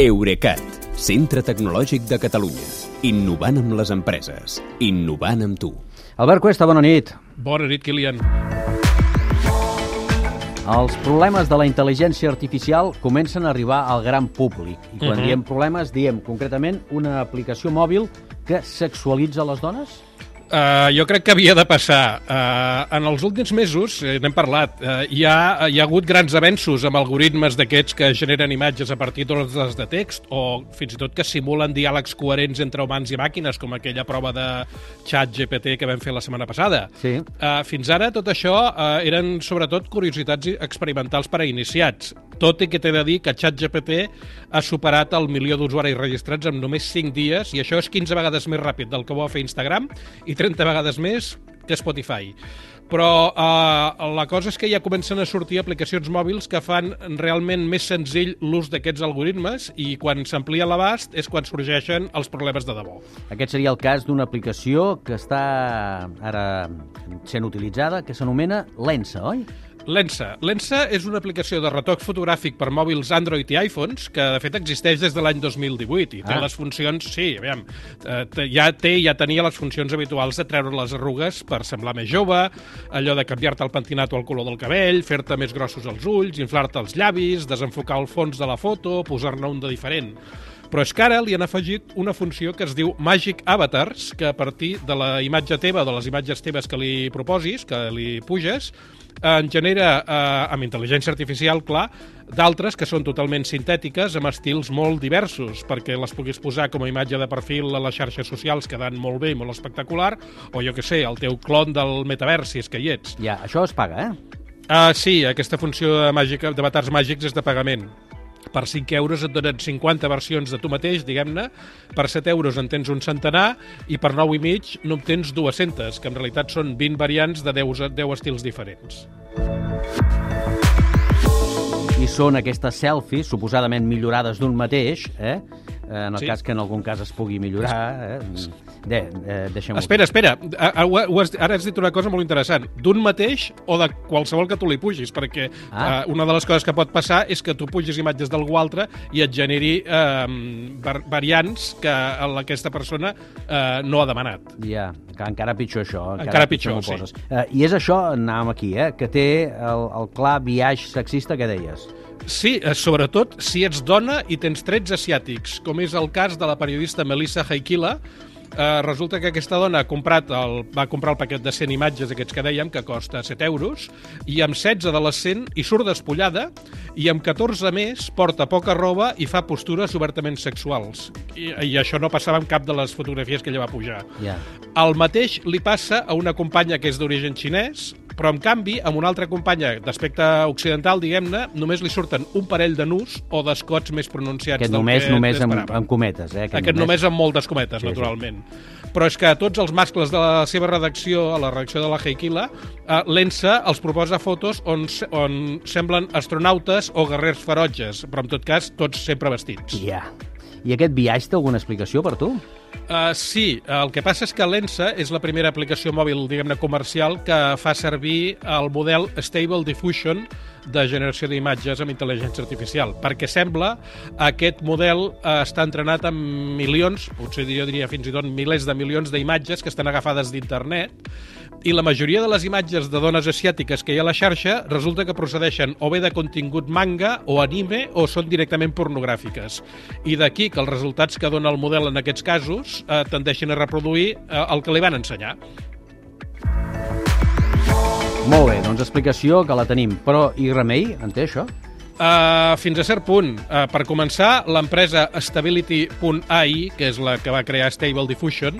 Eurecat, centre tecnològic de Catalunya. Innovant amb les empreses. Innovant amb tu. Albert Cuesta, bona nit. Bona nit, Kilian. Els problemes de la intel·ligència artificial comencen a arribar al gran públic. I quan uh -huh. diem problemes, diem concretament una aplicació mòbil que sexualitza les dones? Uh, jo crec que havia de passar. Uh, en els últims mesos, eh, n'hem parlat, uh, hi, ha, hi ha hagut grans avenços amb algoritmes d'aquests que generen imatges a partir d'ordres de text o fins i tot que simulen diàlegs coherents entre humans i màquines, com aquella prova de xat GPT que vam fer la setmana passada. Sí. Uh, fins ara tot això uh, eren sobretot curiositats experimentals per a iniciats, tot i que t'he de dir que ChatGPT ha superat el milió d'usuaris registrats en només 5 dies i això és 15 vegades més ràpid del que ho va fer Instagram i 30 vegades més que Spotify. Però eh, la cosa és que ja comencen a sortir aplicacions mòbils que fan realment més senzill l'ús d'aquests algoritmes i quan s'amplia l'abast és quan sorgeixen els problemes de debò. Aquest seria el cas d'una aplicació que està ara sent utilitzada, que s'anomena Lensa, oi? Lensa. Lensa és una aplicació de retoc fotogràfic per mòbils Android i iPhones que, de fet, existeix des de l'any 2018 i té Ah. les funcions... Sí, aviam, eh, ja té, ja tenia les funcions habituals de treure les arrugues per semblar més jove, allò de canviar-te el pentinat o el color del cabell, fer-te més grossos els ulls, inflar-te els llavis, desenfocar el fons de la foto, posar-ne un de diferent. Però és que ara li han afegit una funció que es diu Magic Avatars, que a partir de la imatge teva, de les imatges teves que li proposis, que li puges, en genera, eh, amb intel·ligència artificial, clar, d'altres que són totalment sintètiques, amb estils molt diversos, perquè les puguis posar com a imatge de perfil a les xarxes socials, quedant molt bé, molt espectacular, o jo que sé, el teu clon del metavers, si és que hi ets. Ja, això es paga, eh? Ah, sí, aquesta funció de màgica d'avatars màgics és de pagament. Per 5 euros et donen 50 versions de tu mateix, diguem-ne, per 7 euros en tens un centenar i per 9 i mig no en tens 200, que en realitat són 20 variants de 10, 10 estils diferents. I són aquestes selfies suposadament millorades d'un mateix, eh? Eh, En el Sí. cas que en algun cas es pugui millorar, eh? De, eh, deixem-ho. Espera, espera, a- a- ho has, ara has dit una cosa molt interessant. D'un mateix o de qualsevol que tu li pugis, perquè Ah. eh, una de les coses que pot passar és que tu pugis imatges d'algú altre i et generi eh, var variants que aquesta persona eh, no ha demanat. Ja, que encara pitjor això. Encara pitjor, m'ho sí. Eh, I és això, anàvem aquí, eh? que té el, el clar viatge sexista que deies. Sí, eh, sobretot si ets dona i tens trets asiàtics, com és el cas de la periodista Melissa Haikila. Eh, resulta que aquesta dona ha comprat el, va comprar el paquet de 100 imatges, aquests que dèiem, que costa 7 euros, i amb 16 de les 100 hi surt despullada, i amb 14 més porta poca roba i fa postures obertament sexuals. I, i això no passava amb cap de les fotografies que ella va pujar. Ja. El mateix li passa a una companya que és d'origen xinès, però en canvi, amb una altra companya d'aspecte occidental, diguem-ne, només li surten un parell de nus o d'escots més pronunciats Aquest del només, que només amb, amb cometes. Eh? Aquest només amb moltes cometes, Sí, sí. naturalment. Però és que tots els mascles de la seva redacció, a la redacció de la Heikila, eh, l'ENSA els proposa fotos on, on semblen astronautes o guerrers ferotges, però en tot cas tots sempre vestits. Ja. I aquest viatge té alguna explicació per tu? Uh, sí, el que passa és que l'ENSA és la primera aplicació mòbil, diguem-ne, comercial que fa servir el model Stable Diffusion de generació d'imatges amb intel·ligència artificial, perquè sembla aquest model uh, està entrenat amb milions, potser jo diria fins i tot milers de milions d'imatges que estan agafades d'internet, i la majoria de les imatges de dones asiàtiques que hi ha a la xarxa resulta que procedeixen o bé de contingut manga o anime o són directament pornogràfiques. I d'aquí que els resultats que dona el model en aquests casos eh, tendeixen a reproduir eh, el que li van ensenyar. Molt bé, doncs explicació que la tenim. Però i remei, en té això? Uh, fins a cert punt. Uh, per començar, l'empresa Stability.ai, que és la que va crear Stable Diffusion,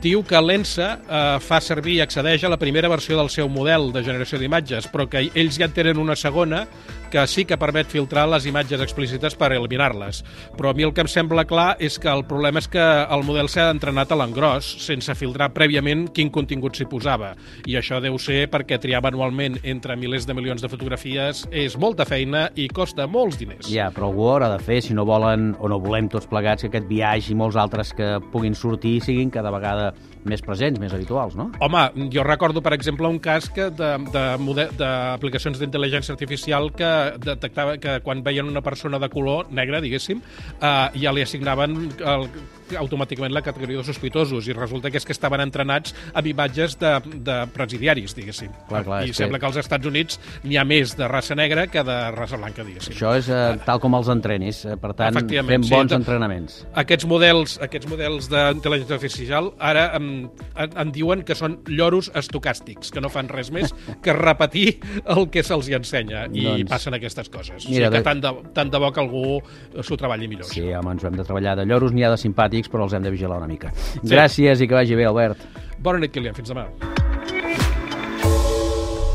diu que l'ENSA uh, fa servir i accedeix a la primera versió del seu model de generació d'imatges, però que ells ja en tenen una segona que sí que permet filtrar les imatges explícites per eliminar-les. Però a mi el que em sembla clar és que el problema és que el model s'ha entrenat a l'engròs, sense filtrar prèviament quin contingut s'hi posava. I això deu ser perquè triar manualment entre milers de milions de fotografies és molta feina i costa molts diners. Ja, però algú ho haurà de fer si no volen o no volem tots plegats que aquest viatge i molts altres que puguin sortir siguin cada vegada més presents, més habituals, no? Home, jo recordo, per exemple, un cas que de- de mode- d'aplicacions d'intel·ligència artificial que detectava que quan veien una persona de color negre, diguéssim, eh, ja li assignaven el, automàticament la categoria de sospitosos i resulta que és que estaven entrenats amb imatges de, de presidiaris, diguéssim. Clar, clar, I sembla que- que... als Estats Units n'hi ha més de raça negra que de raça blanca, diguéssim. Això és eh, tal com els entrenis, eh, per tant, fem sí, bons de- entrenaments. Aquests models, aquests models d'intel·ligència artificial ara em, en, en diuen que són lloros estocàstics, que no fan res més que repetir el que se'ls hi ensenya i Doncs- passen aquestes coses. Mira, o sigui que tant de, tant de bo que algú s'ho treballi millor. Sí, home, ens ho hem de treballar de lloros, n'hi ha de simpàtics, però els hem de vigilar una mica. Gràcies i que vagi bé, Albert. Bona nit, Kilian. Fins demà.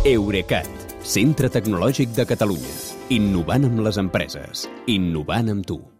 Eurecat, centre tecnològic de Catalunya. Innovant amb les empreses. Innovant amb tu.